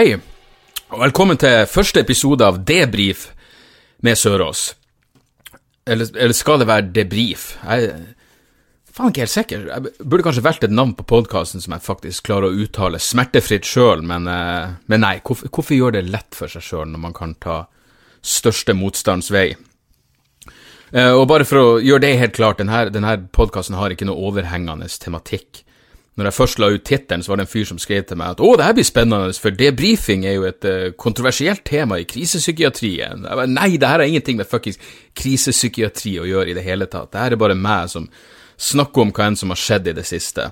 Hei, og velkommen til første episode av Debrif med Sørås. Eller, eller skal det være debrif? Jeg faen ikke helt sikker. Jeg burde kanskje valgt et navn på podkasten som jeg faktisk klarer å uttale smertefritt sjøl, men, eh, men, nei, hvorfor, hvorfor gjøre det lett for seg sjøl når man kan ta største motstands vei? Eh, og bare for å gjøre det helt klart, denne, denne podkasten har ikke noe overhengende tematikk. Når jeg først la ut tittelen, så var det en fyr som skrev til meg at å, det her blir spennende, for debrifing er jo et uh, kontroversielt tema i krisepsykiatrien. Jeg bare, Nei, det her har ingenting med fuckings krisepsykiatri å gjøre i det hele tatt. Det her er bare meg som snakker om hva enn som har skjedd i det siste.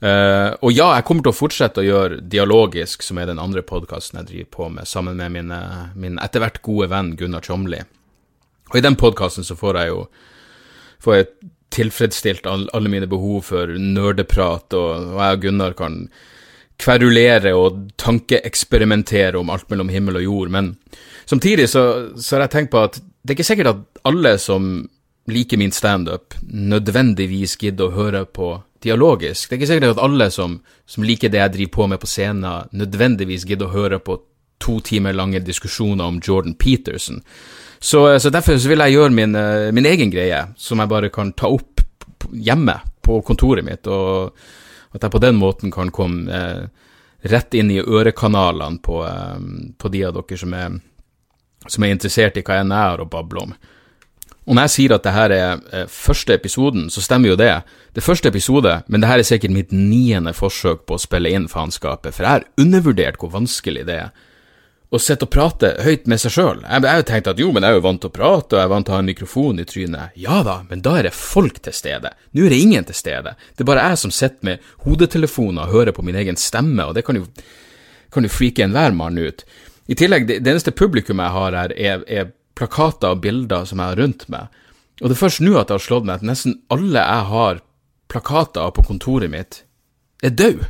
Uh, og ja, jeg kommer til å fortsette å gjøre Dialogisk, som er den andre podkasten jeg driver på med, sammen med min, min etter hvert gode venn Gunnar Tjomli. Og i den podkasten så får jeg jo får jeg tilfredsstilt alle mine behov for nerdeprat, og, jeg og Gunnar kan kverulere og tankeeksperimentere om alt mellom himmel og jord, men samtidig så, så har jeg tenkt på at det er ikke sikkert at alle som liker min standup, nødvendigvis gidder å høre på dialogisk. Det er ikke sikkert at alle som, som liker det jeg driver på med på scenen, nødvendigvis gidder å høre på to timer lange diskusjoner om Jordan Peterson. Så, så derfor så vil jeg gjøre min, eh, min, egen greie, som jeg bare kan ta opp hjemme på kontoret mitt, og at jeg på den måten kan komme eh, rett inn i ørekanalene på, eh, på, de av dere som er, som er interessert i hva jeg er og babler om. Og når jeg sier at dette er eh, første episoden, så stemmer jo det. Det er første episode, men dette er sikkert mitt niende forsøk på å spille inn faenskapet, for jeg har undervurdert hvor vanskelig det er å sitte og prate høyt med seg sjøl. Jeg, har jo tenkt at jo, men jeg er jo vant til å prate, og jeg er vant til å ha en mikrofon i trynet. Ja da, men da er det folk til stede. Nå er det ingen til stede. Det er bare jeg som sitter med hodetelefoner og hører på min egen stemme, og det kan jo, kan jo freake enhver mann ut. I tillegg, det, det eneste publikum jeg har her, er, er plakater og bilder som jeg har rundt meg. Og det er først nå at det har slått meg at nesten alle jeg har plakater på kontoret mitt, er døde.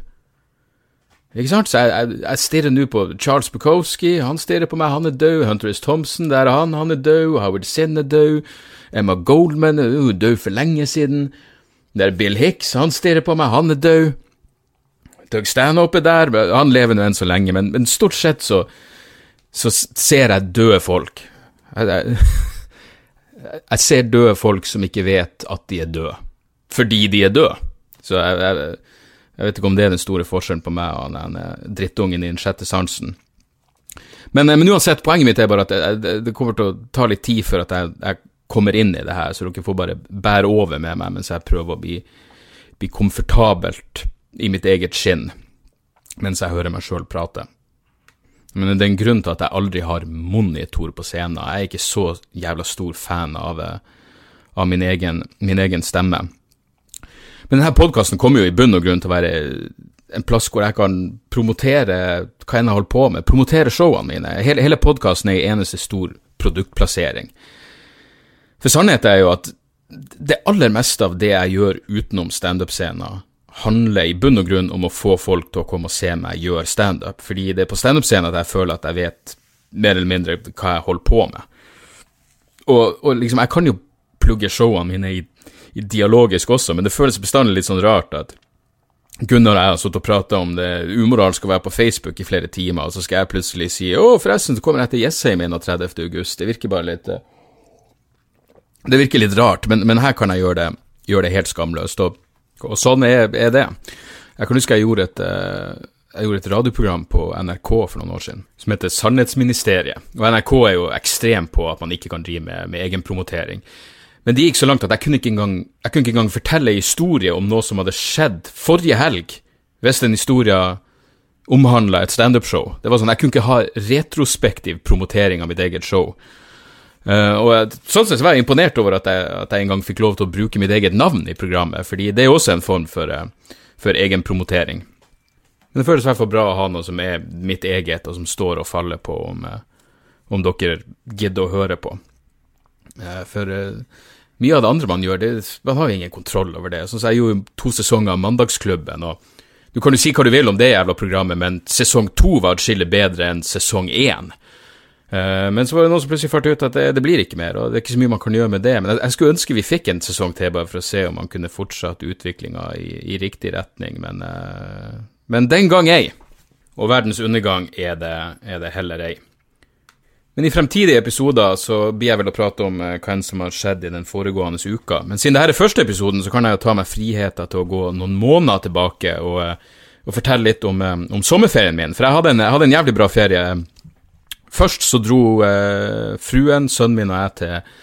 Ikke sant? Så jeg, jeg, jeg stirrer nå på Charles Bukowski, han stirrer på meg, han er død. Hunter S. Thompson, der er han, han er død. Howard Sinn er død. Emma Goldman er uh, død for lenge siden. Der er Bill Hicks, han stirrer på meg, han er død. Doug Stanhope er der, han lever nå enn så lenge, men, men, stort sett så, så ser jeg døde folk. Jeg, jeg, ser døde folk som ikke vet at de er døde, fordi de er døde. Så jeg, jeg vet ikke om det er den store forskjellen på meg og den eh, drittungen i den sjette sansen. Men, eh, men, uansett, poenget mitt er bare at det, det, kommer til å ta litt tid før at jeg, jeg, kommer inn i det her, så dere får bare bære over med meg mens jeg prøver å bli, bli komfortabelt i mitt eget skinn mens jeg hører meg sjøl prate. Men det er en grunn til at jeg aldri har monitor på scenen. Jeg er ikke så jævla stor fan av, eh, av min, egen, min egen stemme. Men denne podkasten kommer jo i bunn og grunn til å være en plass hvor jeg kan promotere hva enn jeg holder på med, promotere showene mine. Hele, hele podkasten er en eneste stor produktplassering. For sannheten er jo at det aller meste av det jeg gjør utenom standup-scener, handler i bunn og grunn om å få folk til å komme og se meg gjøre standup, fordi det er på standup-scenen at jeg føler at jeg vet mer eller mindre hva jeg holder på med. Og, og liksom, jeg kan jo plugge showene mine i dialogisk også, men det føles bestandig litt sånn rart at Gunnar og jeg har sittet og prata om det umoralsk å være på Facebook i flere timer, og så skal jeg plutselig si å, forresten, så kommer jeg til Jessheim 31. august. Det virker bare litt eh, Det virker litt rart, men, men her kan jeg gjøre det, gjøre det helt skamløst, og, og sånn er, er, det. Jeg kan huske jeg gjorde et eh, jeg gjorde et radioprogram på NRK for noen år siden som heter Sannhetsministeriet. Og NRK er jo ekstrem på at man ikke kan drive med, med egenpromotering. Men det gikk så langt at jeg kunne ikke engang, kunne ikke engang fortelle en historie om noe som hadde skjedd forrige helg, hvis den historien omhandla et standup-show. Det var sånn, Jeg kunne ikke ha retrospektiv promotering av mitt eget show. Uh, og jeg, sånn sett var jeg imponert over at jeg, at jeg en gang fikk lov til å bruke mitt eget navn i programmet, fordi det er også en form for, uh, for egen promotering. Men det føles i hvert fall bra å ha noe som er mitt eget, og som står og faller på om, uh, om dere gidder å høre på. For mye av det andre man gjør, det, man har jo ingen kontroll over det. Sånn som jeg gjorde to sesonger av Mandagsklubben, og du kan jo si hva du vil om det jævla programmet, men sesong to var atskillig bedre enn sesong én. Uh, men så var det noen som plutselig fant ut at det, det, blir ikke mer, og det er ikke så mye man kan gjøre med det. Men jeg, jeg skulle ønske vi fikk en sesong til, bare for å se om man kunne fortsatt utviklinga i, i, riktig retning, men, men den gang ei. og verdens undergang er det, er det heller ei. Men i fremtidige episoder så blir jeg vel å prate om eh, hva enn som har skjedd i den foregående uka. Men siden dette er første episoden, så kan jeg jo ta meg friheten til å gå noen måneder tilbake og, eh, og fortelle litt om, eh, om, sommerferien min. For jeg hadde, en, jeg hadde en jævlig bra ferie. Først så dro eh, fruen, sønnen min og jeg til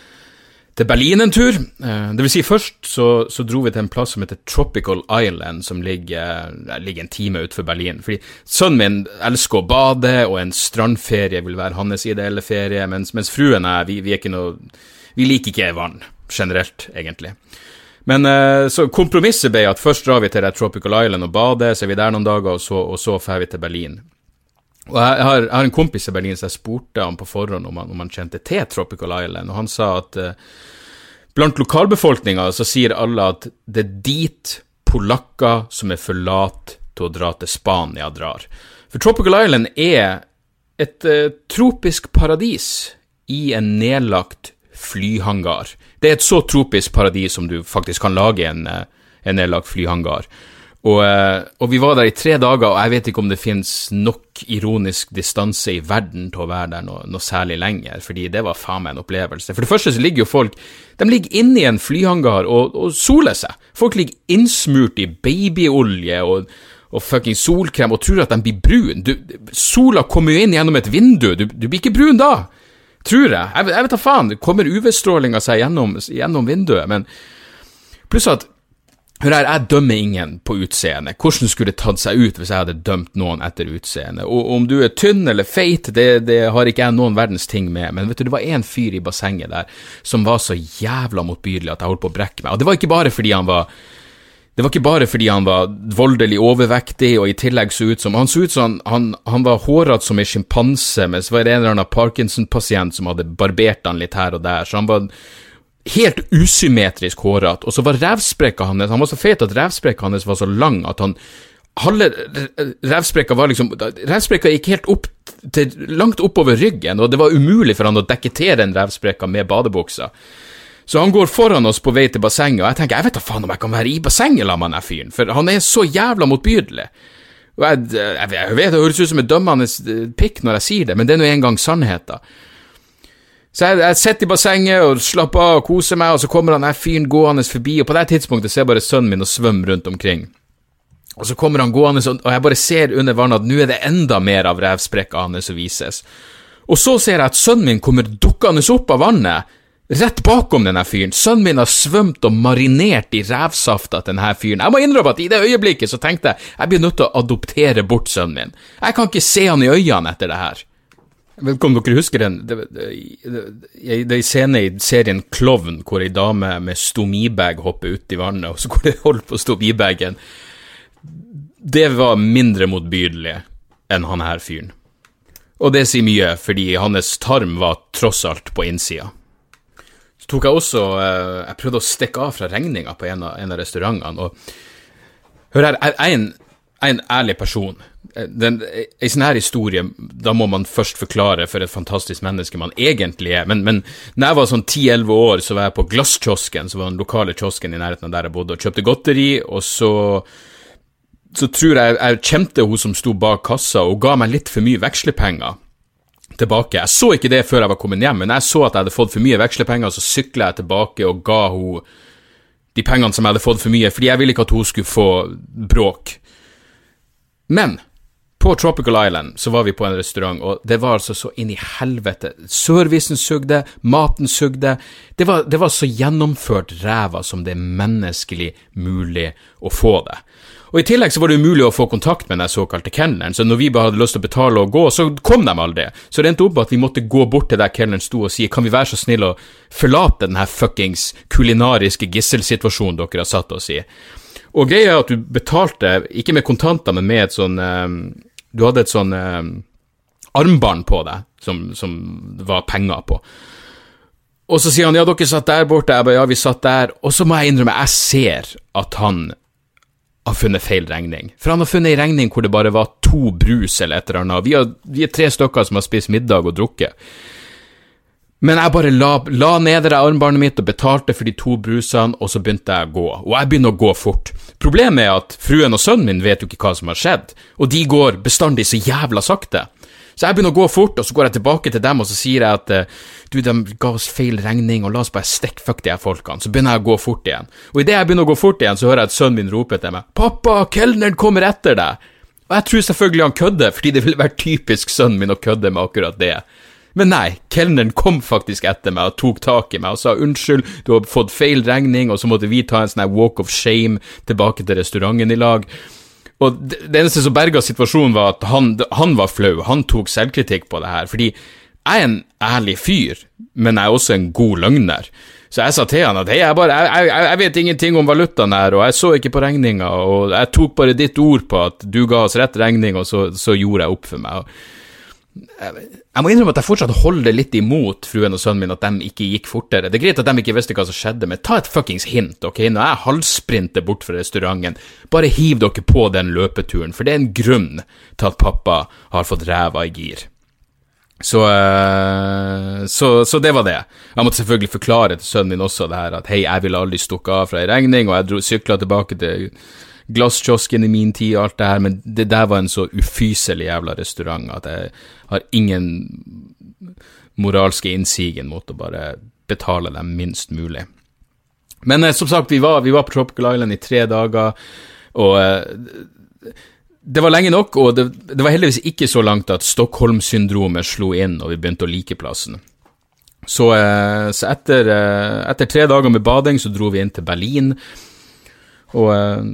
til Berlin en tur. Eh, det vil si, først så, så, dro vi til en plass som heter Tropical Island, som ligger, ligger en time utenfor Berlin. Fordi sønnen min elsker å bade, og en strandferie vil være hans ideelle ferie, mens, mens fruen og jeg, vi, vi, er ikke noe Vi liker ikke vann, generelt, egentlig. Men eh, så kompromisset ble at først drar vi til Tropical Island og bader, så er vi der noen dager, og så, og så drar vi til Berlin. Og jeg har, jeg har, en kompis i Berlin, så jeg spurte han på forhånd om han, om han kjente til Tropical Island, og han sa at uh, Blant lokalbefolkninga så sier alle at det er dit polakker som er for late til å dra til Spania, drar. For Tropical Island er et uh, tropisk paradis i en nedlagt flyhangar. Det er et så tropisk paradis som du faktisk kan lage en, uh, en nedlagt flyhangar. Og, eh, og, vi var der i tre dager, og jeg vet ikke om det finnes nok ironisk distanse i verden til å være der noe, noe særlig lenger, fordi det var faen meg en opplevelse. For det første så ligger jo folk de ligger inni en flyhangar og, og soler seg. Folk ligger innsmurt i babyolje og, og fucking solkrem og tror at de blir brun. Du, sola kommer jo inn gjennom et vindu, du, du blir ikke brun da, tror jeg. Jeg, jeg vet da faen, kommer UV-strålinga seg gjennom, gjennom vinduet, men pluss at Hør her, jeg dømmer ingen på utseende. Hvordan skulle det tatt seg ut hvis jeg hadde dømt noen etter utseende? Og om du er tynn eller feit, det, det har ikke jeg noen verdens ting med, men vet du, det var en fyr i bassenget der som var så jævla motbydelig at jeg holdt på å brekke meg. Og det var ikke bare fordi han var det var ikke bare fordi han var voldelig overvektig og i tillegg så ut som Han så ut som han, han var hårete som en sjimpanse, mens det var en eller annen Parkinson-pasient som hadde barbert han litt her og der, så han var helt usymmetrisk hårete, og så var revsprekka hans Han var så fet at revsprekka hans var så lang at han Halve revsprekka var liksom Revsprekka gikk helt opp til, langt oppover ryggen, og det var umulig for han å dekke til den revsprekka med badebuksa. Så han går foran oss på vei til bassenget, og jeg tenker jeg vet da faen om jeg kan være i bassenget sammen med den fyren, for han er så jævla motbydelig. Og jeg, jeg, jeg vet det høres ut som en dømmende pikk når jeg sier det, men det er nå engang sannheten. Så jeg, jeg sitter i bassenget og slapper av og koser meg, og så kommer han fyren gående forbi, og på det tidspunktet ser jeg bare sønnen min og svømme rundt omkring. Og så kommer han gående, og jeg bare ser under vannet at nå er det enda mer av revsprekka hans som vises. Og så ser jeg at sønnen min kommer dukkende opp av vannet, rett bakom denne fyren. Sønnen min har svømt og marinert i revsafta til denne fyren. Jeg må innrømme at i det øyeblikket så tenkte jeg jeg blir nødt til å adoptere bort sønnen min. Jeg kan ikke se han i øynene etter det her. Om dere husker den det, er en scene i serien Klovn hvor ei dame med stomibag hopper uti vannet, og så går det hold på stomibagen. Det var mindre motbydelig enn han her fyren. Og det sier mye, fordi hans tarm var tross alt på innsida. Så tok jeg også eh, Jeg prøvde å stikke av fra regninga på en av, en av restaurantene, og hør her, jeg er en, en ærlig person den, I sånn her historie, da må man først forklare for et fantastisk menneske man egentlig er. Men, men når jeg var sånn 10-11 år, så var jeg på Glasskiosken, som var den lokale kiosken i nærheten av der jeg bodde, og kjøpte godteri, og så så tror jeg jeg kjente hun som sto bak kassa, og ga meg litt for mye vekslepenger tilbake. Jeg så ikke det før jeg var kommet hjem, men jeg så at jeg hadde fått for mye vekslepenger, så sykla jeg tilbake og ga hun de pengene som jeg hadde fått for mye, fordi jeg ville ikke at hun skulle få bråk. Men på Tropical Island så var vi på en restaurant, og det var altså så inn i helvete. Servicen sugde, maten sugde. Det var, det var så gjennomført ræva som det er menneskelig mulig å få det. Og I tillegg så var det umulig å få kontakt med den såkalte kelneren, så når vi bare hadde lyst til å betale og gå, så kom de aldri. Så det endte opp at vi måtte gå bort til der kelneren sto og si kan vi være så snill å forlate den her fuckings kulinariske gisselsituasjonen dere har satt oss i. Og greia er at du betalte, ikke med kontanter, men med et sånn um, Du hadde et sånn eh, armbånd på deg som, som var penger på. Og så sier han ja, dere satt der borte. Jeg bare ja, vi satt der. Og så må jeg innrømme, jeg ser at han har funnet feil regning. For han har funnet ei regning hvor det bare var to brus eller et eller annet. Har, vi er tre stykker som har spist middag og drukket. Men jeg bare la, la ned det armbåndet mitt og betalte for de to brusene, og så begynte jeg å gå. Og jeg begynner å gå fort. Problemet er at fruen og sønnen min vet jo ikke hva som har skjedd, og de går bestandig så jævla sakte. Så jeg begynner å gå fort, og så går jeg tilbake til dem og så sier jeg at eh, du, de ga oss feil regning, og la oss bare stikkfuck de her folkene. Så begynner jeg å gå fort igjen. Og idet jeg begynner å gå fort igjen, så hører jeg at sønnen min roper til meg 'Pappa, kelneren kommer etter deg'. Og jeg tror selvfølgelig han kødder, fordi det ville vært typisk sønnen min å kødde med akkurat det. Men nei, kelneren kom faktisk etter meg og tok tak i meg og sa unnskyld, du har fått feil regning, og så måtte vi ta en sånn walk of shame tilbake til restauranten i lag. Og det, eneste som berga situasjonen, var at han, han, var flau, han tok selvkritikk på det her, fordi jeg er en ærlig fyr, men jeg er også en god løgner. Så jeg sa til han at hei, jeg, bare, jeg, jeg, jeg vet ingenting om valutaen her, og jeg så ikke på regninga, og jeg tok bare ditt ord på at du ga oss rett regning, og så, så gjorde jeg opp for meg. Og jeg må innrømme at jeg fortsatt holder litt imot fruen og sønnen min at de ikke gikk fortere. Det er greit at de ikke visste hva som skjedde, men ta et fuckings hint, ok? Når jeg halvsprinter bort fra restauranten, bare hiv dere på den løpeturen, for det er en grunn til at pappa har fått ræva i gir. Så, uh, så, så, det var det. Jeg måtte selvfølgelig forklare til sønnen min også det her, at hei, jeg ville aldri stukke av fra ei regning, og jeg sykla tilbake til glasskiosken i min tid og alt det her, men det der var en så ufyselig jævla restaurant at jeg har ingen moralske innsigen mot å bare betale dem minst mulig. Men eh, som sagt, vi var, vi var, på Tropical Island i tre dager, og eh, det var lenge nok, og det, det var heldigvis ikke så langt at Stockholm-syndromet slo inn og vi begynte å like plassen. Så, eh, så etter, eh, etter, tre dager med bading så dro vi inn til Berlin, og eh,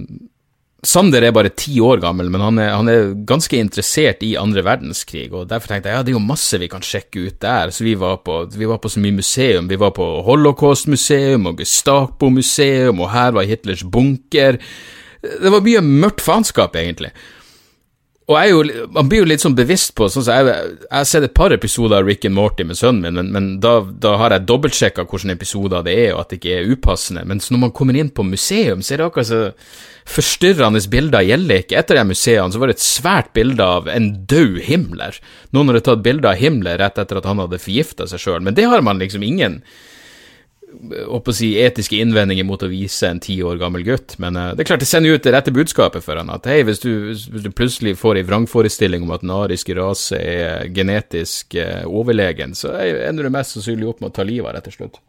Sander er bare ti år gammel, men han er, han er, ganske interessert i andre verdenskrig, og derfor tenkte jeg ja, det er jo masse vi kan sjekke ut der. Så vi var på, vi var på så mye museum. Vi var på Holocaust-museum og Gestapo-museum, og her var Hitlers bunker. Det var mye mørkt faenskap, egentlig. Og jeg jo, man blir jo litt sånn bevisst på sånn så jeg, jeg, har sett et par episoder av Rick and Morty med sønnen min, men, men da, da, har jeg dobbeltsjekka hvilke episoder det er, og at det ikke er upassende. Men når man kommer inn på museum, så er det akkurat så forstyrrende bilder gjelder ikke. Etter de museene så var det et svært bilde av en død Himmler. Noen hadde tatt bilde av Himmler rett etter at han hadde forgifta seg sjøl, men det har man liksom ingen å si, etiske innvendinger mot å vise en ti år gammel gutt, men uh, det er klart det sender ut det rette budskapet for han, at hei, hvis du, hvis du plutselig får ei vrangforestilling om at den ariske rase er genetisk uh, overlegen, så ender du mest sannsynlig opp med å ta livet av rett og slett.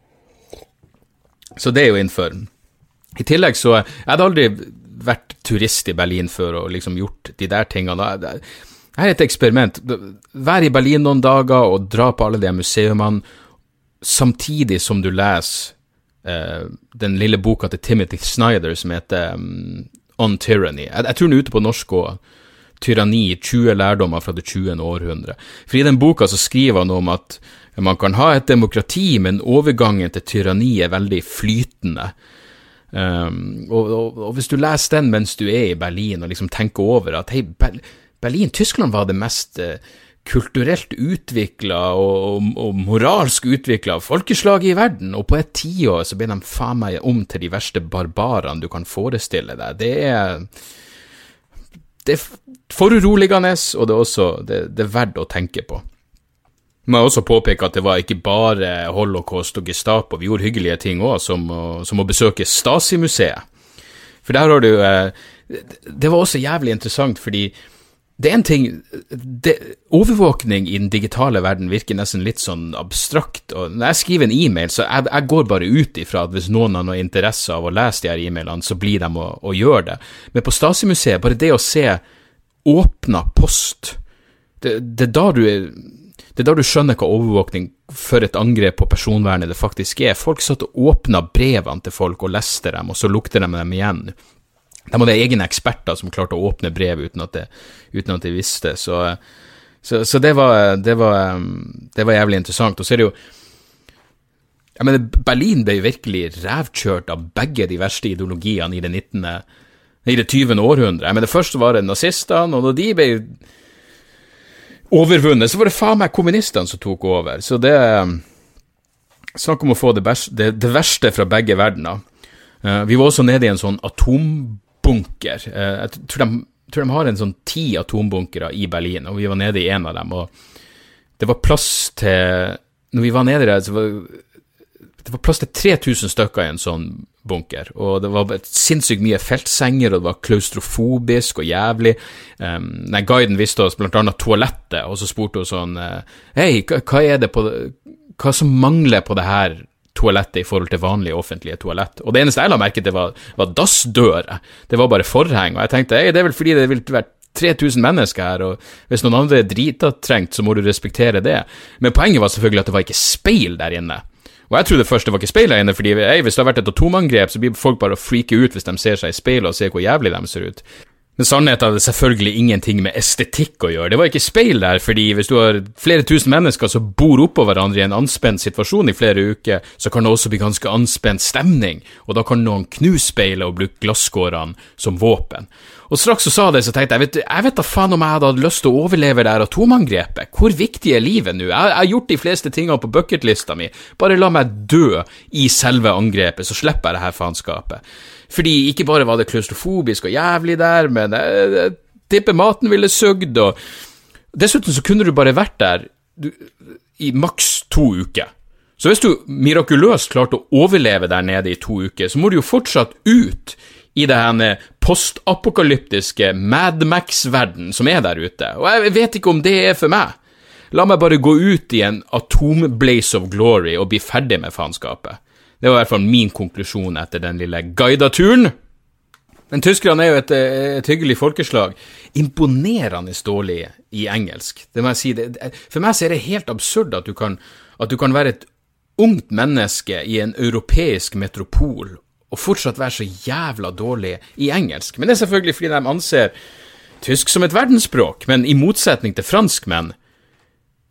Så det er jo innenfor. I tillegg så Jeg hadde aldri vært turist i Berlin før og liksom gjort de der tingene. Det er et eksperiment. Vær i Berlin noen dager og dra på alle de museumene samtidig som du leser uh, den lille boka til Timothy Snyder som heter um, On Tyranny. Jeg, jeg tror den er ute på norsk òg. Tyranni, 20 lærdommer fra det 20. århundre. For i den boka så skriver han om at man kan ha et demokrati, men overgangen til tyranni er veldig flytende. Um, og, og, og, hvis du leser den mens du er i Berlin og liksom tenker over at hei, Berlin, Tyskland var det mest uh, kulturelt utvikla og, og, og, moralsk utvikla folkeslaget i verden, og på et tiår så ble de faen meg om til de verste barbarene du kan forestille deg. Det er Det er foruroligende, og det er også det, det er verdt å tenke på. Må også påpeke at det var ikke bare holocaust og Gestapo, vi gjorde hyggelige ting òg, som, som, å besøke Stasi-museet. For der har du eh, Det var også jævlig interessant, fordi det er en ting det, Overvåkning i den digitale verden virker nesten litt sånn abstrakt. og Når jeg skriver en e-mail, så jeg, jeg går bare ut ifra at hvis noen har noe interesse av å lese de her e-mailene, så blir de å, å gjøre det. Men på Stasi-museet, bare det å se åpna post det, det, er du det er da du skjønner hva overvåkning for et angrep på personvernet det faktisk er. Folk satt og åpna brevene til folk og leste dem, og så lukter de dem igjen. De hadde egne eksperter som klarte å åpne brev uten at de, uten at de visste, så, så, så det, var, det, var, det, var, jævlig interessant. Og så er det jo jeg mener, Berlin ble jo virkelig revkjørt av begge de verste ideologiene i det 19. i det 20. århundre. Jeg mener, Først var det nazistene, og da de ble overvunnet, så var det faen meg kommunistene som tok over. Så det Snakk om å få det, best, det, det verste fra begge verdener. Uh, vi var også nede i en sånn atom bunker. Eh, jeg tror de, tror de, har en sånn ti atombunkere i Berlin, og vi var nede i en av dem. og Det var plass til når vi var nede der, så var det var plass til 3000 stykker i en sånn bunker, og det var sinnssykt mye feltsenger, og det var klaustrofobisk og jævlig. Um, nei, guiden viste oss blant annet toalettet, og så spurte hun sånn Hei, hva er det på Hva som mangler på det her toalettet i forhold til vanlige offentlige toalett? Og det eneste jeg la merke til, var, var dassdører. Det var bare forheng, og jeg tenkte det er vel fordi det ville vært 3000 mennesker her, og hvis noen andre er drita trengt, så må du respektere det. Men poenget var selvfølgelig at det var ikke speil der inne. Og jeg trodde først det var ikke speil der inne, fordi ei, hvis det har vært et atomangrep, så blir folk bare å freake ut hvis de ser seg i speilet og ser hvor jævlig de ser ut. Men sannheten hadde selvfølgelig ingenting med estetikk å gjøre. Det var ikke speil der, fordi hvis du har flere tusen mennesker som bor oppå hverandre i en anspent situasjon i flere uker, så kan det også bli ganske anspent stemning, og da kan noen knuse speilet og bruke glasskårene som våpen. Og straks så sa det, så tenkte jeg, vet jeg vet da faen om jeg hadde hatt lyst til å overleve det her atomangrepet. Hvor viktig er livet nå? Jeg, jeg, har gjort de fleste tingene på bucketlista mi. Bare la meg dø i selve angrepet, så slipper jeg det her faenskapet. Fordi ikke bare var det klaustrofobisk og jævlig der, men jeg, jeg tipper maten ville sugd, og Dessuten så kunne du bare vært der du, i maks to uker. Så hvis du mirakuløst klarte å overleve der nede i to uker, så må du jo fortsatt ut i her postapokalyptiske Madmax-verden som er der ute, og jeg vet ikke om det er for meg. La meg bare gå ut i en atomblaze of glory og bli ferdig med faenskapet. Det var i hvert fall min konklusjon etter den lille guidaturen. Men tyskerne er jo et, et, hyggelig folkeslag. Imponerende dårlig i engelsk, det må jeg si. For meg så er det helt absurd at du kan, at du kan være et ungt menneske i en europeisk metropol og fortsatt være så jævla dårlig i engelsk. Men det er selvfølgelig fordi de anser tysk som et verdensspråk, men i motsetning til franskmenn,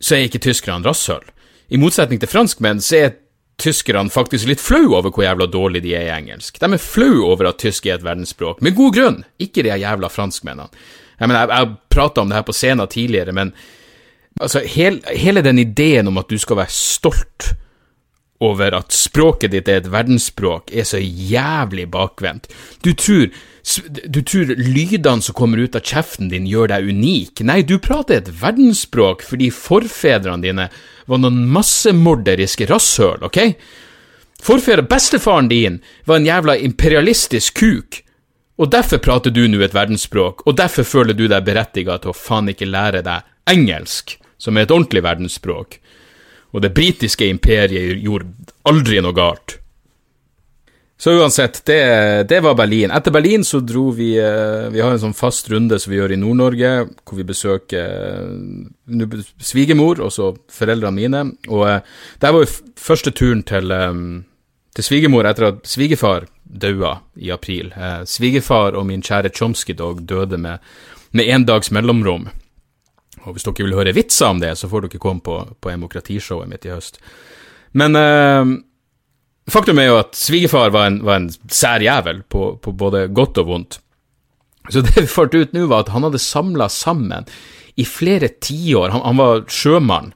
så er ikke tyskerne rasshøl. I motsetning til franskmenn så er tyskerne faktisk litt flau over hvor jævla dårlig de er i engelsk. De er flau over at tysk er et verdensspråk, med god grunn, ikke de jævla franskmennene. Jeg mener, jeg har prata om det her på scenen tidligere, men altså, hel, hele den ideen om at du skal være stolt over at språket ditt er et verdensspråk, er så jævlig bakvendt. Du tror, du tror lydene som kommer ut av kjeften din gjør deg unik. Nei, du prater et verdensspråk fordi forfedrene dine var noen massemorderiske rasshøl, ok? Forfedre, bestefaren din var en jævla imperialistisk kuk, og derfor prater du nå et verdensspråk, og derfor føler du deg berettiga til å faen ikke lære deg engelsk, som er et ordentlig verdensspråk og det britiske imperiet gjorde aldri noe galt. Så uansett, det, det, var Berlin. Etter Berlin så dro vi eh, Vi har en sånn fast runde som vi gjør i Nord-Norge, hvor vi besøker uh, svigermor og så foreldrene mine. Og uh, det var jo første turen til, til svigermor etter at svigerfar daua i april. Svigerfar og min kjære Chomsky-dog døde med, med en dags mellomrom. Og hvis dere vil høre vitser om det, så får dere komme på, på demokratishowet mitt i høst. Men faktum er jo at svigerfar var en, var en sær jævel på, på, både godt og vondt. Så det vi fant ut nå, var at han hadde samla sammen i flere tiår. Han, han var sjømann.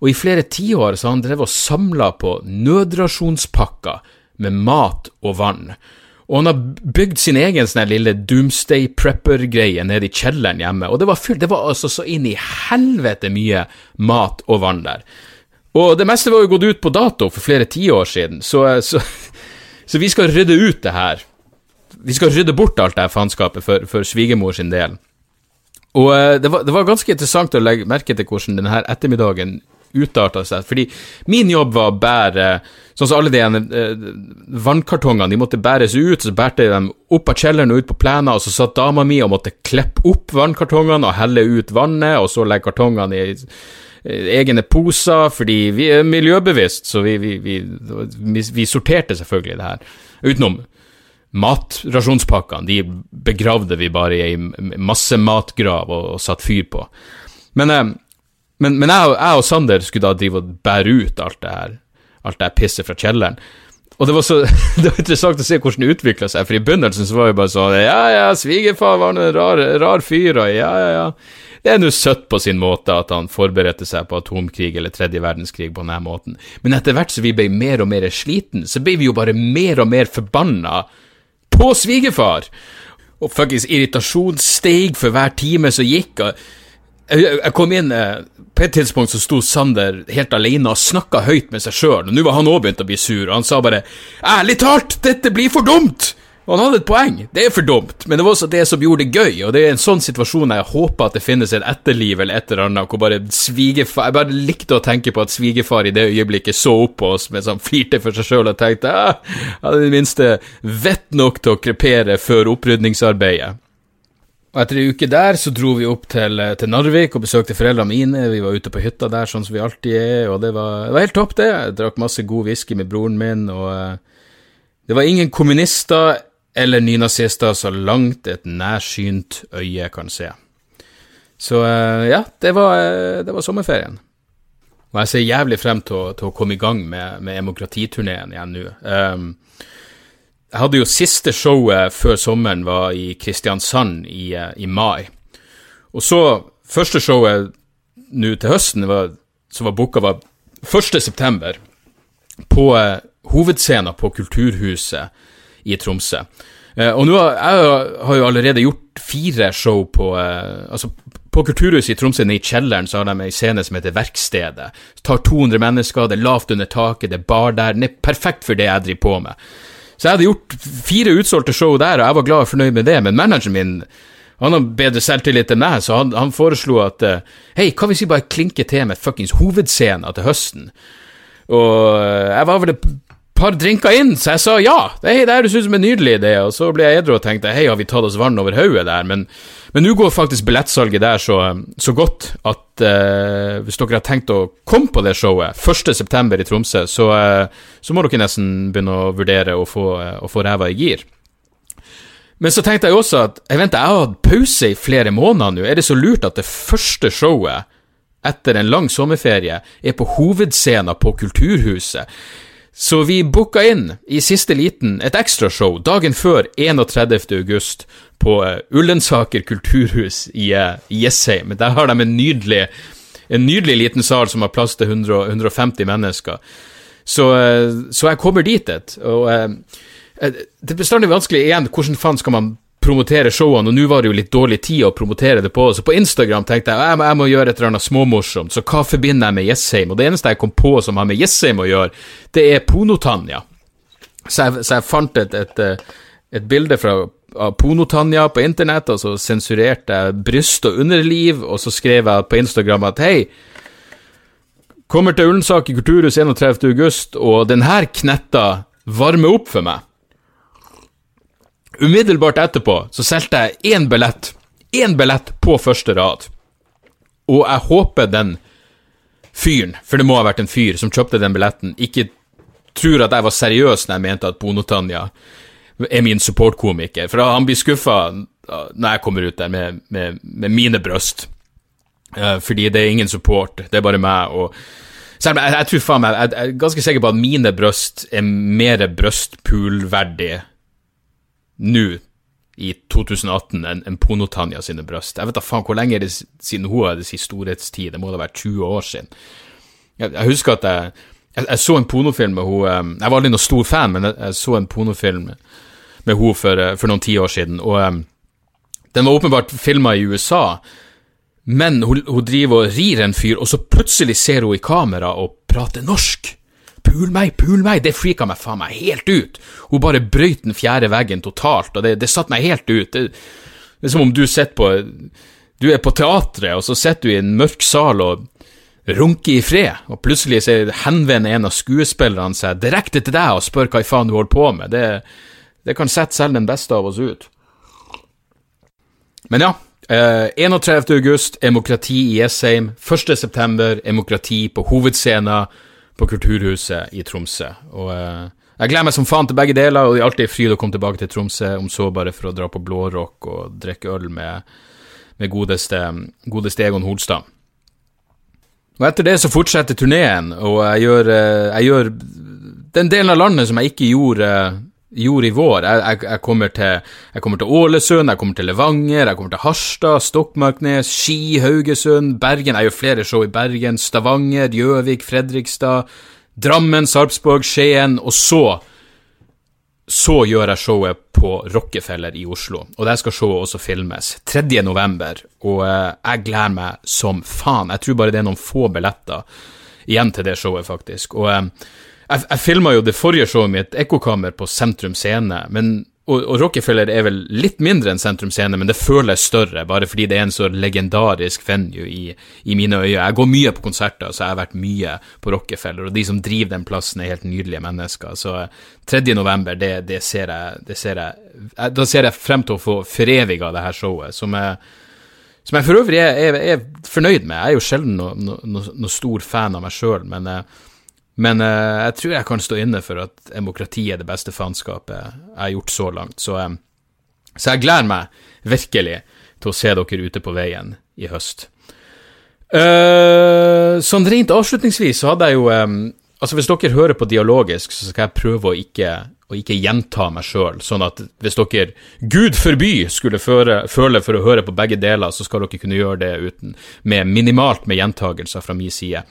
Og i flere tiår så han drevet og samla på nødrasjonspakker med mat og vann. Og han har bygd sin egen sånn lille doomsday prepper-greie nede i kjelleren hjemme, og det var, fullt, det var altså så inn i helvete mye mat og vann der. Og det meste var jo gått ut på dato for flere tiår siden, så, så, så, vi skal rydde ut det her. Vi skal rydde bort alt det her faenskapet for, for svigermor sin del. Og eh, det var, det var, ganske interessant å legge merke til hvordan denne ettermiddagen utarta seg. Fordi min jobb var å bære Sånn som alle de eh, vannkartongene, de måtte bæres ut, så bærte jeg dem opp av kjelleren og ut på plena, og så satt dama mi og måtte kleppe opp vannkartongene og helle ut vannet, og så legge kartongene i egne poser, fordi vi er miljøbevisst, så vi, vi, vi, vi sorterte selvfølgelig det her. Utenom matrasjonspakkene, de begravde vi bare i ei masse matgrav og, og satt fyr på. Men eh, men, men jeg, jeg, og Sander skulle da drive og bære ut alt det her, alt det her pisset fra kjelleren. Og det var så det var interessant å se hvordan det utvikla seg, for i begynnelsen så var det bare sånn Ja, ja, svigerfar var en rar, rar fyr, og ja, ja, ja. Det er nå søtt på sin måte at han forberedte seg på atomkrig eller tredje verdenskrig på denne måten, men etter hvert som vi ble mer og mer sliten, så ble vi jo bare mer og mer forbanna på svigerfar. Og fuckings irritasjon steg for hver time som gikk. og jeg, kom inn eh, På et tidspunkt så sto Sander helt alene og snakka høyt med seg sjøl, nå var han òg begynt å bli sur, og han sa bare 'Ærlig talt, dette blir for dumt!' Og han hadde et poeng, det er for dumt, men det var også det som gjorde det gøy, og det er en sånn situasjon jeg håper at det finnes et etterliv eller et eller annet, hvor bare svigerfar Jeg bare likte å tenke på at svigerfar i det øyeblikket så opp på oss mens han flirte for seg sjøl og tenkte 'Jeg hadde i det minste vett nok til å krepere før opprydningsarbeidet. Og etter ei uke der så dro vi opp til, til, Narvik og besøkte foreldrene mine. Vi var ute på hytta der, sånn som vi alltid er, og det var, det var helt topp, det. Jeg drakk masse god whisky med broren min, og uh, det var ingen kommunister eller nynazister så langt et nærsynt øye kan se. Så uh, ja, det var, det var, sommerferien. Og jeg ser jævlig frem til å, til å komme i gang med, med demokratiturneen igjen nå. Um, jeg hadde jo siste showet før sommeren var i Kristiansand i, eh, i mai. Og så, første showet nå til høsten var, som var booka, var 1. september på eh, hovedscenen på Kulturhuset i Tromsø. Eh, og nå har jeg har jo allerede gjort fire show på eh, Altså, på Kulturhuset i Tromsø, nede i kjelleren, så har de ei scene som heter Verkstedet. Det tar 200 mennesker, det er lavt under taket, det er bar der. Den er perfekt for det jeg driver på med. Så jeg hadde gjort fire utsolgte show der, og jeg var glad og fornøyd med det, men manageren min han har bedre selvtillit enn meg, så han, han foreslo at uh, hei, hva hvis vi bare klinker til med fuckings hovedscenen til høsten? Og uh, jeg var vel par drinker inn, så jeg sa ja, det høres ut som en nydelig idé, og så ble jeg edru og tenkte hei, har vi tatt oss vann over hodet der, men nå går faktisk billettsalget der så, så godt at uh, hvis dere har tenkt å komme på det showet 1.9. i Tromsø, så, uh, så, må dere nesten begynne å vurdere å få, uh, å få ræva i gir. Men så tenkte jeg også at jeg venter, jeg har hatt pause i flere måneder nå. Er det så lurt at det første showet etter en lang sommerferie er på hovedscenen på Kulturhuset? Så vi booka inn i siste liten et ekstrashow dagen før 31. august på uh, Ullensaker kulturhus i uh, Jessheim. Der har de en nydelig, en nydelig liten sal som har plass til 100, 150 mennesker. Så, uh, så, jeg kommer dit et. Og det er bestandig vanskelig igjen, hvordan faen skal man promotere showene, og nå var det jo litt dårlig tid å promotere det på, så på Instagram tenkte jeg jeg må, jeg må gjøre et eller annet småmorsomt, så hva forbinder jeg med Jessheim? Og det eneste jeg kom på som har med Jessheim å gjøre, det er Ponotanja. Så så jeg fant et, et, et bilde fra av Ponotanja på internett, og så sensurerte jeg bryst og underliv, og så skrev jeg på Instagram at hei, kommer til Ullensaker Kulturhus 31. august, og denne knetta varmer opp for meg. Umiddelbart etterpå så solgte jeg én billett, én billett på første rad, og jeg håper den fyren, for det må ha vært en fyr som kjøpte den billetten, ikke tror at jeg var seriøs når jeg mente at Bonotanja er min supportkomiker, for han blir skuffa når jeg kommer ut der med, med, med mine brøst, uh, fordi det er ingen support, det er bare meg og selv om jeg, jeg, tror faen meg, jeg, jeg er ganske sikker på at mine brøst er mer brøstpoolverdige nå i 2018 enn en Ponotanja sine brøst. Jeg vet da faen hvor lenge er det siden hun hadde sin storhetstid, det må da være 20 år siden. Jeg, jeg husker at jeg, jeg, jeg, så en pornofilm med hun Jeg var aldri noen stor fan, men jeg, så en pornofilm med hun for, eh, for noen tiår siden, og um, den var åpenbart filma i USA, men hun, hun driver og rir en fyr, og så plutselig ser hun i kamera og prater norsk. Pul meg, pul meg! Det frika meg faen meg helt ut. Hun bare brøyt den fjerde veggen totalt, og det, det satte meg helt ut. Det, det, er som om du sitter på Du er på teatret, og så sitter du i en mørk sal og runker i fred, og plutselig så henvender en av skuespillerne seg direkte til deg og spør hva i faen du holder på med. Det, det kan sette selv den beste av oss ut. Men ja, Uh, eh, 31. august, demokrati i Jessheim. 1. september, demokrati på hovedscenen på Kulturhuset i Tromsø. Og uh, jeg gleder meg som faen til begge deler, og det er alltid fryd å komme tilbake til Tromsø, om så bare for å dra på Blårock og drikke øl med, med godeste, godeste Egon Holstad. Og etter det så fortsetter turneen, og jeg gjør, uh, jeg gjør den delen av landet som jeg ikke gjorde gjorde i vår. Jeg, jeg, jeg, kommer til, jeg, kommer til, Ålesund, jeg kommer til Levanger, jeg kommer til Harstad, Stokmarknes, Ski, Haugesund, Bergen. Jeg gjør flere show i Bergen, Stavanger, Gjøvik, Fredrikstad, Drammen, Sarpsborg, Skien, og så så gjør jeg showet på Rockefeller i Oslo, og der skal showet også filmes. 3. november, og eh, jeg gleder meg som faen. Jeg tror bare det er noen få billetter igjen til det showet, faktisk. Og eh, jeg, jeg filma jo det forrige showet mitt, Ekkokammer, på Sentrum Scene, men og, og, Rockefeller er vel litt mindre enn Sentrum Scene, men det føles større, bare fordi det er en så legendarisk venue i, i mine øyne. Jeg går mye på konserter, så jeg har vært mye på Rockefeller, og de som driver den plassen, er helt nydelige mennesker. Så 3. november, det, det, ser jeg, det, ser jeg, Da ser jeg frem til å få foreviga det her showet, som jeg, som jeg for øvrig er, er, er, fornøyd med. Jeg er jo sjelden noen no, no stor fan av meg sjøl, men uh, men uh, jeg tror jeg kan stå inne for at demokrati er det beste faenskapet jeg har gjort så langt. Så, um, så, jeg gleder meg virkelig til å se dere ute på veien i høst. Uh, sånn rent avslutningsvis så hadde jeg jo um, Altså, hvis dere hører på dialogisk, så skal jeg prøve å ikke og ikke gjenta meg sjøl. Sånn at hvis dere, gud forby, skulle føre, føle for å høre på begge deler, så skal dere kunne gjøre det uten, med minimalt med gjentagelser fra min side.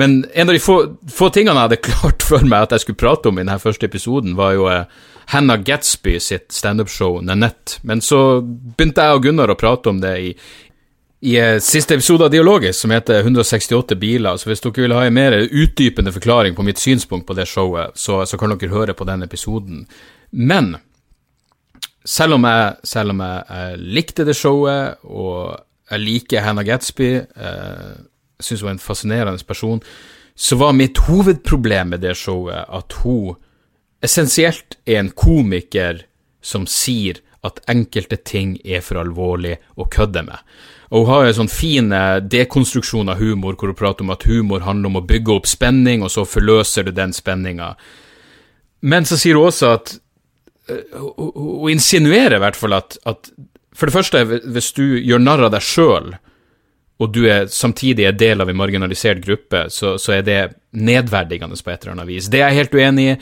Men en av de få, få, tingene jeg hadde klart for meg at jeg skulle prate om i denne første episoden, var jo eh, Hannah Gatsby sitt standupshow Nanette. Men så begynte jeg og Gunnar å prate om det i, i eh, siste episode av Dialogisk, som heter 168 biler. Så hvis dere vil ha en mer utdypende forklaring på mitt synspunkt på det showet, så, så kan dere høre på den episoden. Men selv om jeg, selv om jeg, jeg likte det showet, og jeg liker Hannah Gatsby, eh, syns hun er en fascinerende person, så var mitt hovedproblem med det showet at hun essensielt er en komiker som sier at enkelte ting er for alvorlig å kødde med. Og hun har en sånn fin eh, dekonstruksjon av humor, hvor hun prater om at humor handler om å bygge opp spenning, og så forløser du den spenninga. Men så sier hun også at eh, Hun insinuerer i hvert fall at, at For det første, hvis du gjør narr av deg sjøl, og du er samtidig er del av en marginalisert gruppe, så, så, er det nedverdigende på et eller annet vis. Det er jeg helt uenig i.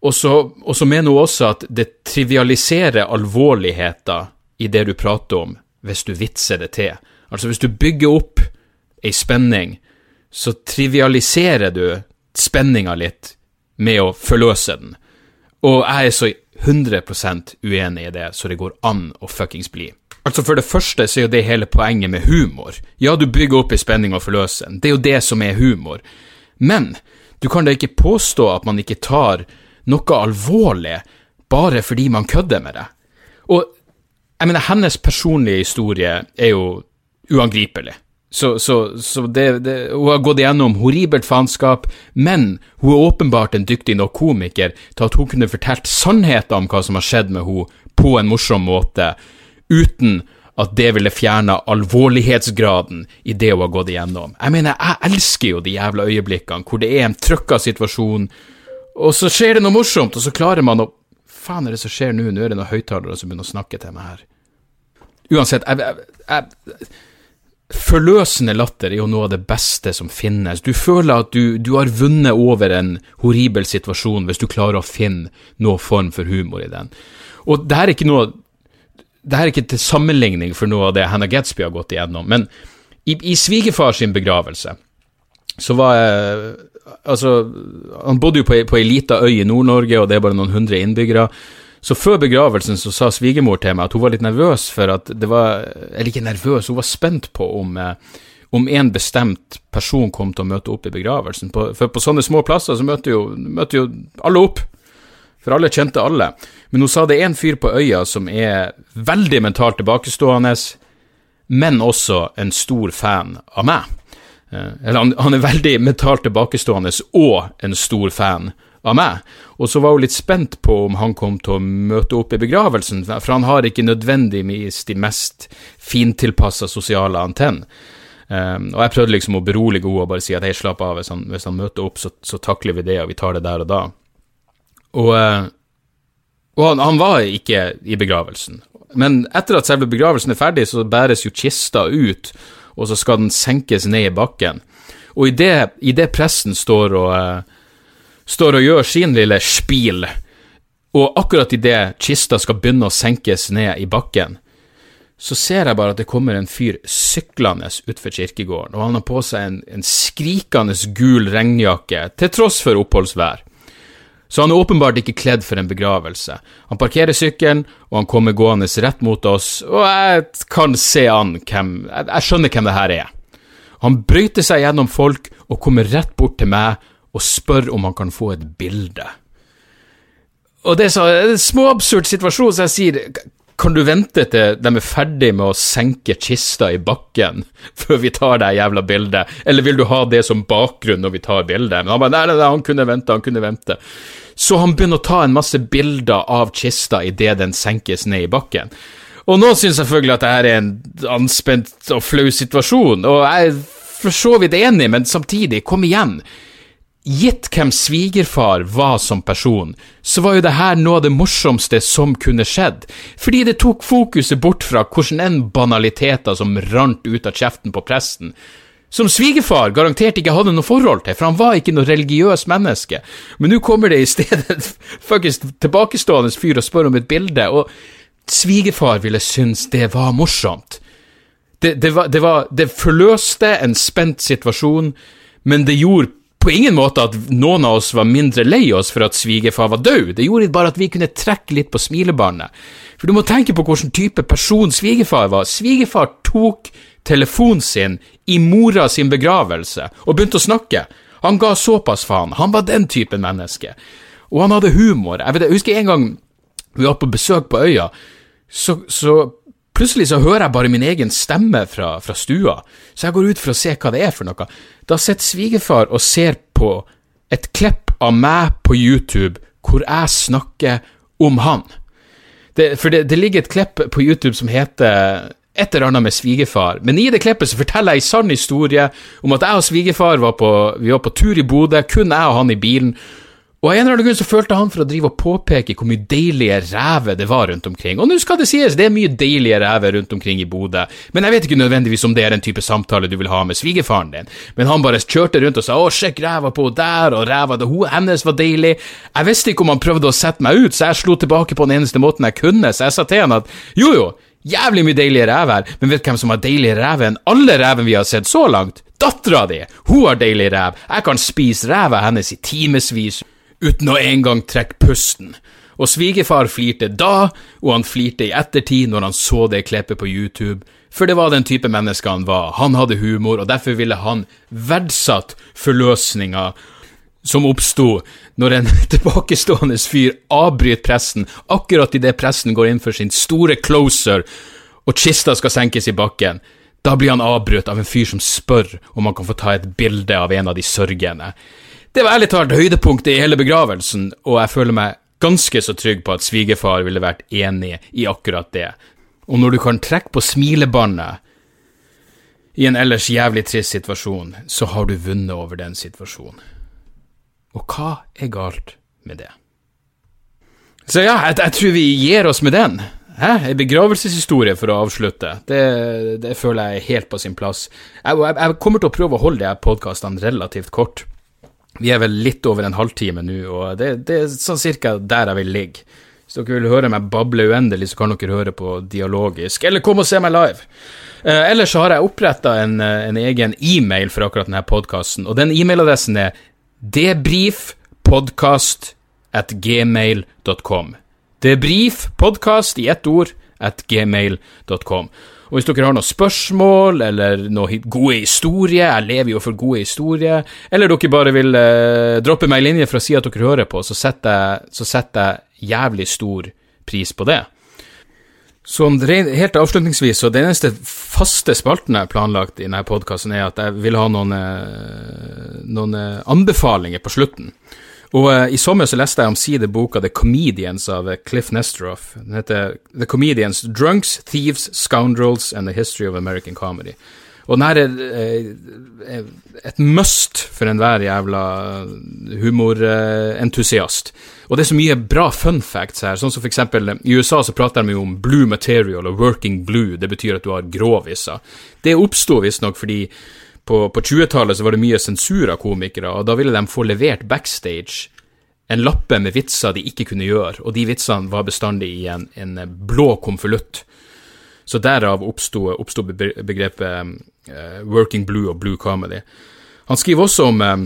Og så mener hun også at det trivialiserer alvorligheten i det du prater om, hvis du vitser det til. Altså, hvis du bygger opp ei spenning, så trivialiserer du spenninga litt med å forløse den. Og jeg er så 100% uenig i det, så det går an å fuckings bli. Altså For det første så er jo det hele poenget med humor. Ja, du bygger opp ei spenning og forløser den. Det er jo det som er humor. Men du kan da ikke påstå at man ikke tar noe alvorlig bare fordi man kødder med det. Og jeg mener, hennes personlige historie er jo uangripelig. Så, så, så det, det, hun har gått igjennom horribelt faenskap, men hun er åpenbart en dyktig nok komiker til at hun kunne fortalt sannheten om hva som har skjedd med henne, på en morsom måte, uten at det ville fjerna alvorlighetsgraden i det hun har gått igjennom. Jeg mener, jeg elsker jo de jævla øyeblikkene hvor det er en trøkka situasjon, og så skjer det noe morsomt, og så klarer man å Faen er det som skjer nå? Nå er det noen høyttalere som begynner å snakke til meg her. Uansett, jeg, jeg, jeg, Forløsende latter er jo noe av det beste som finnes. Du føler at du, du, har vunnet over en horribel situasjon hvis du klarer å finne noen form for humor i den. Og det her er ikke noe det her er ikke til sammenligning for noe av det Hannah Gatsby har gått igjennom, men i, i svigerfar begravelse så var jeg Altså, han bodde jo på, på ei lita øy i Nord-Norge, og det er bare noen hundre innbyggere. Så før begravelsen så sa svigermor til meg at hun var litt nervøs for at det var Eller ikke nervøs, hun var spent på om, eh, om en bestemt person kom til å møte opp i begravelsen. På, for på sånne små plasser så møter jo, møter jo alle opp. For alle kjente alle. Men hun sa det er en fyr på øya som er veldig mentalt tilbakestående, men også en stor fan av meg. Eh, eller han, han er veldig mentalt tilbakestående og en stor fan av meg. Og så var hun litt spent på om han kom til å møte opp i begravelsen, for han har ikke nødvendigvis de mest fintilpassa sosiale antenn. Um, og jeg prøvde liksom å berolige henne og bare si at hei, slapp av, hvis han, hvis han møter opp, så, så, takler vi det, og vi tar det der og da. Og, uh, og han, han, var ikke i begravelsen. Men etter at selve begravelsen er ferdig, så bæres jo kista ut, og så skal den senkes ned i bakken. Og i det, i det presten står og uh, står og gjør sin lille spil, og akkurat idet kista skal begynne å senkes ned i bakken, så ser jeg bare at det kommer en fyr syklende utfor kirkegården, og han har på seg en, en skrikende gul regnjakke, til tross for oppholdsvær. Så han er åpenbart ikke kledd for en begravelse. Han parkerer sykkelen, og han kommer gående rett mot oss, og jeg kan se an hvem Jeg, jeg skjønner hvem det her er. Han brøyter seg gjennom folk og kommer rett bort til meg og spør om han kan få et bilde. Og det er så en småabsurd situasjon, så jeg sier kan du vente til de er ferdig med å senke kista i bakken før vi tar det jævla bildet, eller vil du ha det som bakgrunn når vi tar bildet? Men han bare nei, nei, nei, han kunne vente, han kunne vente. Så han begynner å ta en masse bilder av kista idet den senkes ned i bakken. Og nå syns selvfølgelig at dette er en anspent og flau situasjon, og jeg er for så vidt enig, men samtidig, kom igjen. Gitt hvem svigerfar var som person, så var jo det her noe av det morsomste som kunne skjedd, fordi det tok fokuset bort fra hvordan enn banaliteter som rant ut av kjeften på presten, som svigerfar garantert ikke hadde noe forhold til, for han var ikke noe religiøs menneske, men nå kommer det i stedet faktisk tilbakestående fyr og spør om et bilde, og svigerfar ville synes det var morsomt. Det, det, var, det, var, det forløste en spent situasjon, men det gjorde på ingen måte at noen av oss var mindre lei oss for at svigerfar var død, det gjorde bare at vi kunne trekke litt på smilebåndet. For du må tenke på hvilken type person svigerfar var. Svigerfar tok telefonen sin i mora sin begravelse og begynte å snakke. Han ga såpass faen. Han var den typen menneske. Og han hadde humor. Jeg, vet, jeg husker en gang vi var på besøk på øya, så, så Plutselig så hører jeg bare min egen stemme fra, fra, stua, så jeg går ut for å se hva det er for noe. Da sitter svigerfar og ser på et klipp av meg på YouTube hvor jeg snakker om han. Det, for det, det, ligger et klipp på YouTube som heter et eller annet med svigerfar, men i det klippet så forteller jeg en sann historie om at jeg og svigerfar var på, var på tur i Bodø, kun jeg og han i bilen, og av en eller annen grunn så følte han for å drive og påpeke hvor mye deilige ræver det var rundt omkring. Og nå skal det sies, det er mye deilige ræver rundt omkring i Bodø, men jeg vet ikke nødvendigvis om det er den type samtale du vil ha med svigerfaren din. Men han bare kjørte rundt og sa 'å, sjekk ræva på der', og ræva det, hun, hennes var deilig. Jeg visste ikke om han prøvde å sette meg ut, så jeg slo tilbake på den eneste måten jeg kunne, så jeg sa til han at jo jo, jævlig mye deilige ræver, men vet hvem som har deiligere ræver enn alle rævene vi har sett så langt? Dattera di! Hun har deilig ræv. Jeg kan spise ræva hennes i timevis uten å engang trekke pusten. Og svigerfar flirte da, og han flirte i ettertid når han så det klippet på YouTube, for det var den type menneske han var, han hadde humor, og derfor ville han verdsatt forløsninga som oppsto når en tilbakestående fyr avbryter pressen akkurat idet pressen går inn for sin store closer og kista skal senkes i bakken. Da blir han avbrutt av en fyr som spør om han kan få ta et bilde av en av de sørgende. Det var ærlig talt høydepunktet i hele begravelsen, og jeg føler meg ganske så trygg på at svigerfar ville vært enig i akkurat det. Og når du kan trekke på smilebåndet i en ellers jævlig trist situasjon, så har du vunnet over den situasjonen. Og hva er galt med det? Så ja, jeg, jeg tror vi gir oss med den. Hæ? En begravelseshistorie for å avslutte. Det, det, føler jeg er helt på sin plass. Jeg, jeg, jeg kommer til å prøve å holde de podkastene relativt kort. Vi er vel litt over en halvtime nå, og det, det, er sånn cirka der jeg vil ligge. Hvis dere vil høre meg bable uendelig, så kan dere høre på dialogisk, eller kom og se meg live. Eh, ellers har jeg oppretta en, eh, en, egen e-mail for akkurat denne podkasten, og den e-mailadressen er debrifpodkast at gmail.com. Debrifpodkast i ett ord at gmail.com. Og hvis dere har noen spørsmål eller noen gode historier, jeg lever jo for gode historier, eller dere bare vil eh, droppe meg en linje for å si at dere hører på, så setter jeg, så setter jeg jævlig stor pris på det. Så helt avslutningsvis, så den eneste faste spalten jeg har planlagt i denne podkasten, er at jeg vil ha noen, eh, noen eh, anbefalinger på slutten. Og uh, I sommer så leste jeg omsider boka The Comedians av uh, Cliff Nestroff. Den heter The Comedians Drunks, Thieves, Scoundrels and the History of American Comedy. Og den her er uh, et must for enhver jævla humorentusiast. Og det er så mye bra fun facts her, sånn som for eksempel i USA så prater de jo om blue material og working blue, det betyr at du har gråviser. Det oppsto visstnok fordi på, på 20-tallet så var det mye sensur av komikere, og da ville de få levert backstage en lappe med vitser de ikke kunne gjøre, og de vitsene var bestandig i en, en blå konvolutt. Så derav oppsto begrepet uh, working blue og blue comedy. Han skriver også om, um,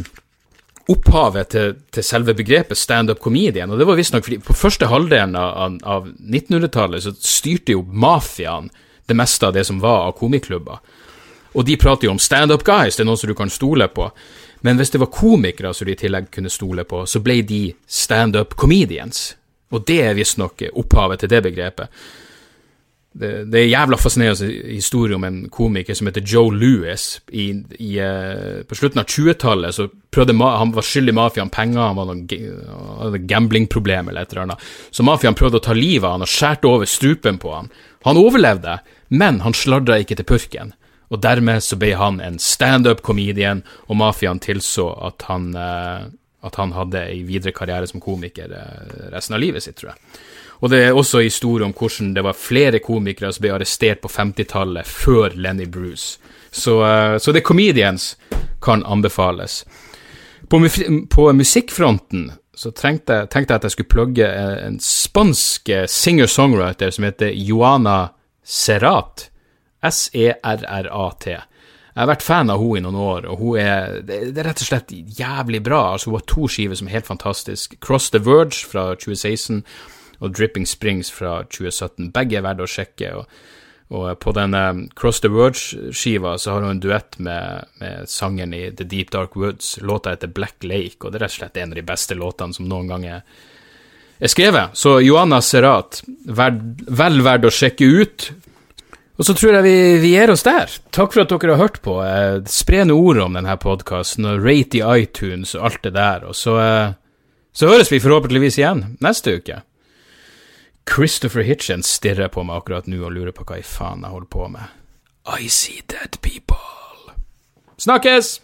opphavet til, til selve begrepet standup comedian. Og det var visstnok fordi på første halvdelen av, av 1900-tallet så styrte jo mafiaen det meste av det som var av komiklubber. Og de prater jo om standup guys, det er noen som du kan stole på. Men hvis det var komikere som du i tillegg kunne stole på, så ble de standup comedians. Og det er visstnok opphavet til det begrepet det, det er jævla fascinerende historie om en komiker som heter Joe Louis. Uh, på slutten av 20-tallet så prøvde han var skyldig mafiaen penger, han hadde gamblingproblemer eller et eller annet. Så mafiaen prøvde å ta livet av han og skjærte over strupen på han. Han overlevde, men han sladra ikke til purken. Og dermed så ble han en standup-comedian, og mafiaen tilså at han, uh, at han hadde ei videre karriere som komiker uh, resten av livet sitt, tror jeg. Og det er også historie om hvordan det var flere komikere som ble arrestert på 50-tallet før Lenny Bruce. Så, det så The Comedians kan anbefales. På, på musikkfronten så tenkte jeg, tenkte jeg at jeg skulle plugge en spansk singer-songwriter som heter Joana Serrat. S-E-R-R-A-T. Jeg har vært fan av henne i noen år, og hun er, det er rett og slett jævlig bra. Altså, hun har to skiver som er helt fantastiske. Cross the Verge fra 2016 og Dripping Springs fra 2017. Begge er verdt å sjekke. og, og på denne Cross the Verge-skiva så har hun en duett med, med sangeren i The Deep Dark Woods. Låta heter Black Lake, og det er rett og slett en av de beste låtene som noen gang er, skrevet. Så Joanna verd, vel verdt å sjekke ut. Og så tror jeg vi, vi gir oss der. Takk for at dere har hørt på. Eh, spre noen ord om denne podkasten, og rate i iTunes og alt det der. Og så, eh, så høres vi forhåpentligvis igjen neste uke. Christopher Hitchens stirrer på meg akkurat nå og lurer på hva i faen jeg holder på med. I see dead people. Snakkes!